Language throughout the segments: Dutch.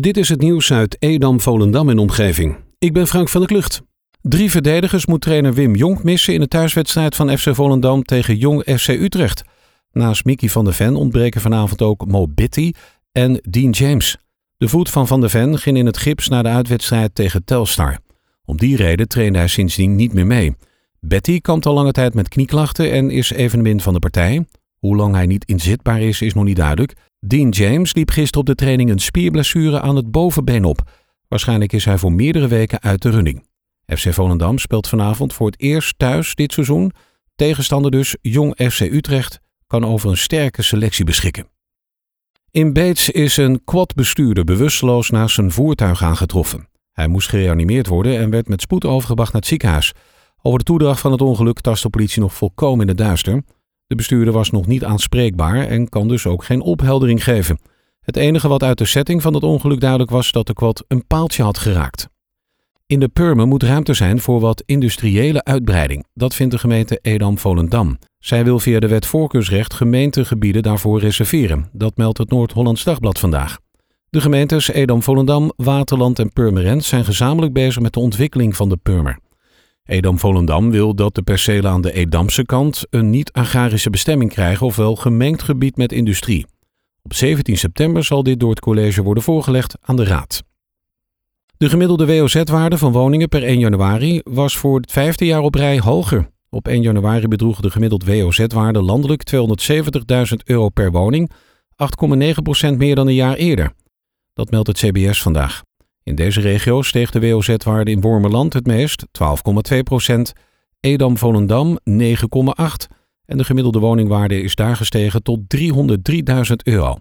Dit is het nieuws uit Edam, Volendam en omgeving. Ik ben Frank van der Klucht. Drie verdedigers moet trainer Wim Jonk missen in de thuiswedstrijd van FC Volendam tegen Jong FC Utrecht. Naast Mickey van der Ven ontbreken vanavond ook Mo Bitty en Dean James. De voet van Van der Ven ging in het gips na de uitwedstrijd tegen Telstar. Om die reden trainde hij sindsdien niet meer mee. Betty kampt al lange tijd met knieklachten en is evenmin van de partij. Hoe lang hij niet inzitbaar is, is nog niet duidelijk. Dean James liep gisteren op de training een spierblessure aan het bovenbeen op. Waarschijnlijk is hij voor meerdere weken uit de running. FC Volendam speelt vanavond voor het eerst thuis dit seizoen. Tegenstander dus Jong FC Utrecht kan over een sterke selectie beschikken. In Beets is een quadbestuurder bewusteloos naast zijn voertuig aangetroffen. Hij moest gereanimeerd worden en werd met spoed overgebracht naar het ziekenhuis. Over de toedracht van het ongeluk tast de politie nog volkomen in het duister. De bestuurder was nog niet aanspreekbaar en kan dus ook geen opheldering geven. Het enige wat uit de setting van het ongeluk duidelijk was dat de quad een paaltje had geraakt. In de Purmen moet ruimte zijn voor wat industriële uitbreiding. Dat vindt de gemeente Edam-Volendam. Zij wil via de wet voorkeursrecht gemeentegebieden daarvoor reserveren. Dat meldt het Noord-Hollands Dagblad vandaag. De gemeentes Edam-Volendam, Waterland en Purmerend zijn gezamenlijk bezig met de ontwikkeling van de Purmer. Edam-Volendam wil dat de percelen aan de Edamse kant een niet-agrarische bestemming krijgen, ofwel gemengd gebied met industrie. Op 17 september zal dit door het college worden voorgelegd aan de Raad. De gemiddelde WOZ-waarde van woningen per 1 januari was voor het vijfde jaar op rij hoger. Op 1 januari bedroeg de gemiddeld WOZ-waarde landelijk 270.000 euro per woning, 8,9% meer dan een jaar eerder. Dat meldt het CBS vandaag. In deze regio steeg de WOZ-waarde in Wormerland het meest, 12,2%, Edam-Volendam 9,8% en de gemiddelde woningwaarde is daar gestegen tot 303.000 euro.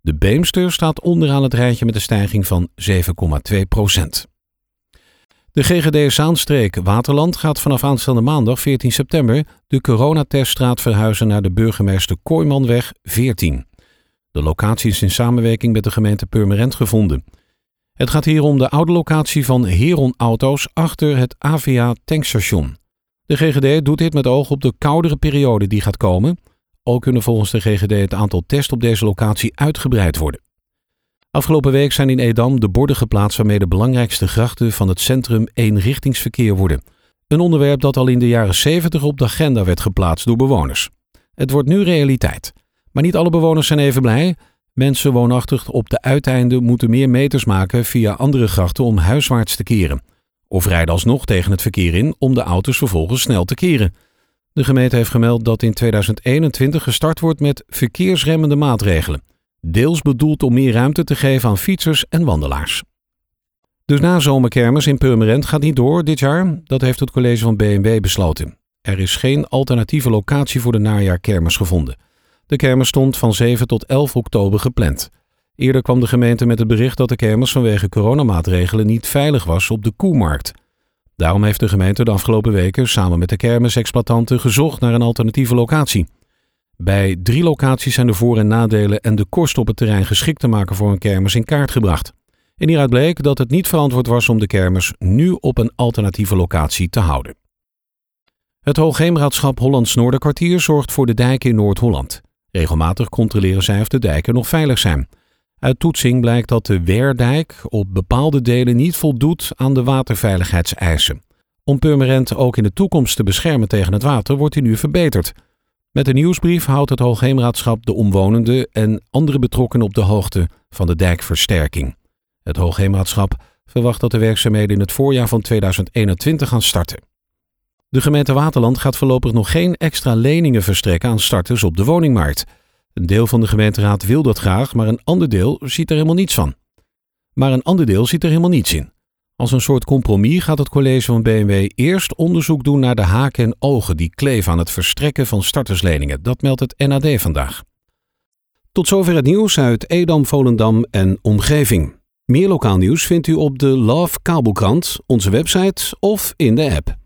De Beemster staat onderaan het rijtje met een stijging van 7,2% De GGD Zaanstreek Waterland gaat vanaf aanstaande maandag 14 september de coronateststraat verhuizen naar de burgemeester Kooimanweg 14. De locatie is in samenwerking met de gemeente Purmerend gevonden. Het gaat hier om de oude locatie van Heron Auto's achter het AVA tankstation. De GGD doet dit met oog op de koudere periode die gaat komen ook kunnen volgens de GGD het aantal tests op deze locatie uitgebreid worden. Afgelopen week zijn in Edam de borden geplaatst waarmee de belangrijkste grachten van het centrum eenrichtingsverkeer worden. Een onderwerp dat al in de jaren 70 op de agenda werd geplaatst door bewoners. Het wordt nu realiteit. Maar niet alle bewoners zijn even blij. Mensen woonachtig op de uiteinden moeten meer meters maken via andere grachten om huiswaarts te keren. Of rijden alsnog tegen het verkeer in om de auto's vervolgens snel te keren. De gemeente heeft gemeld dat in 2021 gestart wordt met verkeersremmende maatregelen. Deels bedoeld om meer ruimte te geven aan fietsers en wandelaars. De nazomerkermis in Purmerend gaat niet door dit jaar. Dat heeft het college van BMW besloten. Er is geen alternatieve locatie voor de najaarkermis gevonden. De kermis stond van 7 tot 11 oktober gepland. Eerder kwam de gemeente met het bericht dat de kermis vanwege coronamaatregelen niet veilig was op de Koemarkt. Daarom heeft de gemeente de afgelopen weken samen met de kermisexploitanten gezocht naar een alternatieve locatie. Bij drie locaties zijn de voor- en nadelen en de kosten op het terrein geschikt te maken voor een kermis in kaart gebracht. En hieruit bleek dat het niet verantwoord was om de kermis nu op een alternatieve locatie te houden. Het Hoogheemraadschap Hollands Noorderkwartier zorgt voor de dijken in Noord-Holland. Regelmatig controleren zij of de dijken nog veilig zijn. Uit toetsing blijkt dat de Weerdijk op bepaalde delen niet voldoet aan de waterveiligheidseisen. Om Purmerend ook in de toekomst te beschermen tegen het water wordt hij nu verbeterd. Met een nieuwsbrief houdt het Hoogheemraadschap de omwonenden en andere betrokkenen op de hoogte van de dijkversterking. Het Hoogheemraadschap verwacht dat de werkzaamheden in het voorjaar van 2021 gaan starten. De gemeente Waterland gaat voorlopig nog geen extra leningen verstrekken aan starters op de woningmarkt. Een deel van de gemeenteraad wil dat graag, maar een ander deel ziet er helemaal niets van. Maar een ander deel ziet er helemaal niets in. Als een soort compromis gaat het college van BMW eerst onderzoek doen naar de haken en ogen die kleven aan het verstrekken van startersleningen. Dat meldt het NAD vandaag. Tot zover het nieuws uit Edam, Volendam en omgeving. Meer lokaal nieuws vindt u op de Love Kabelkrant, onze website of in de app.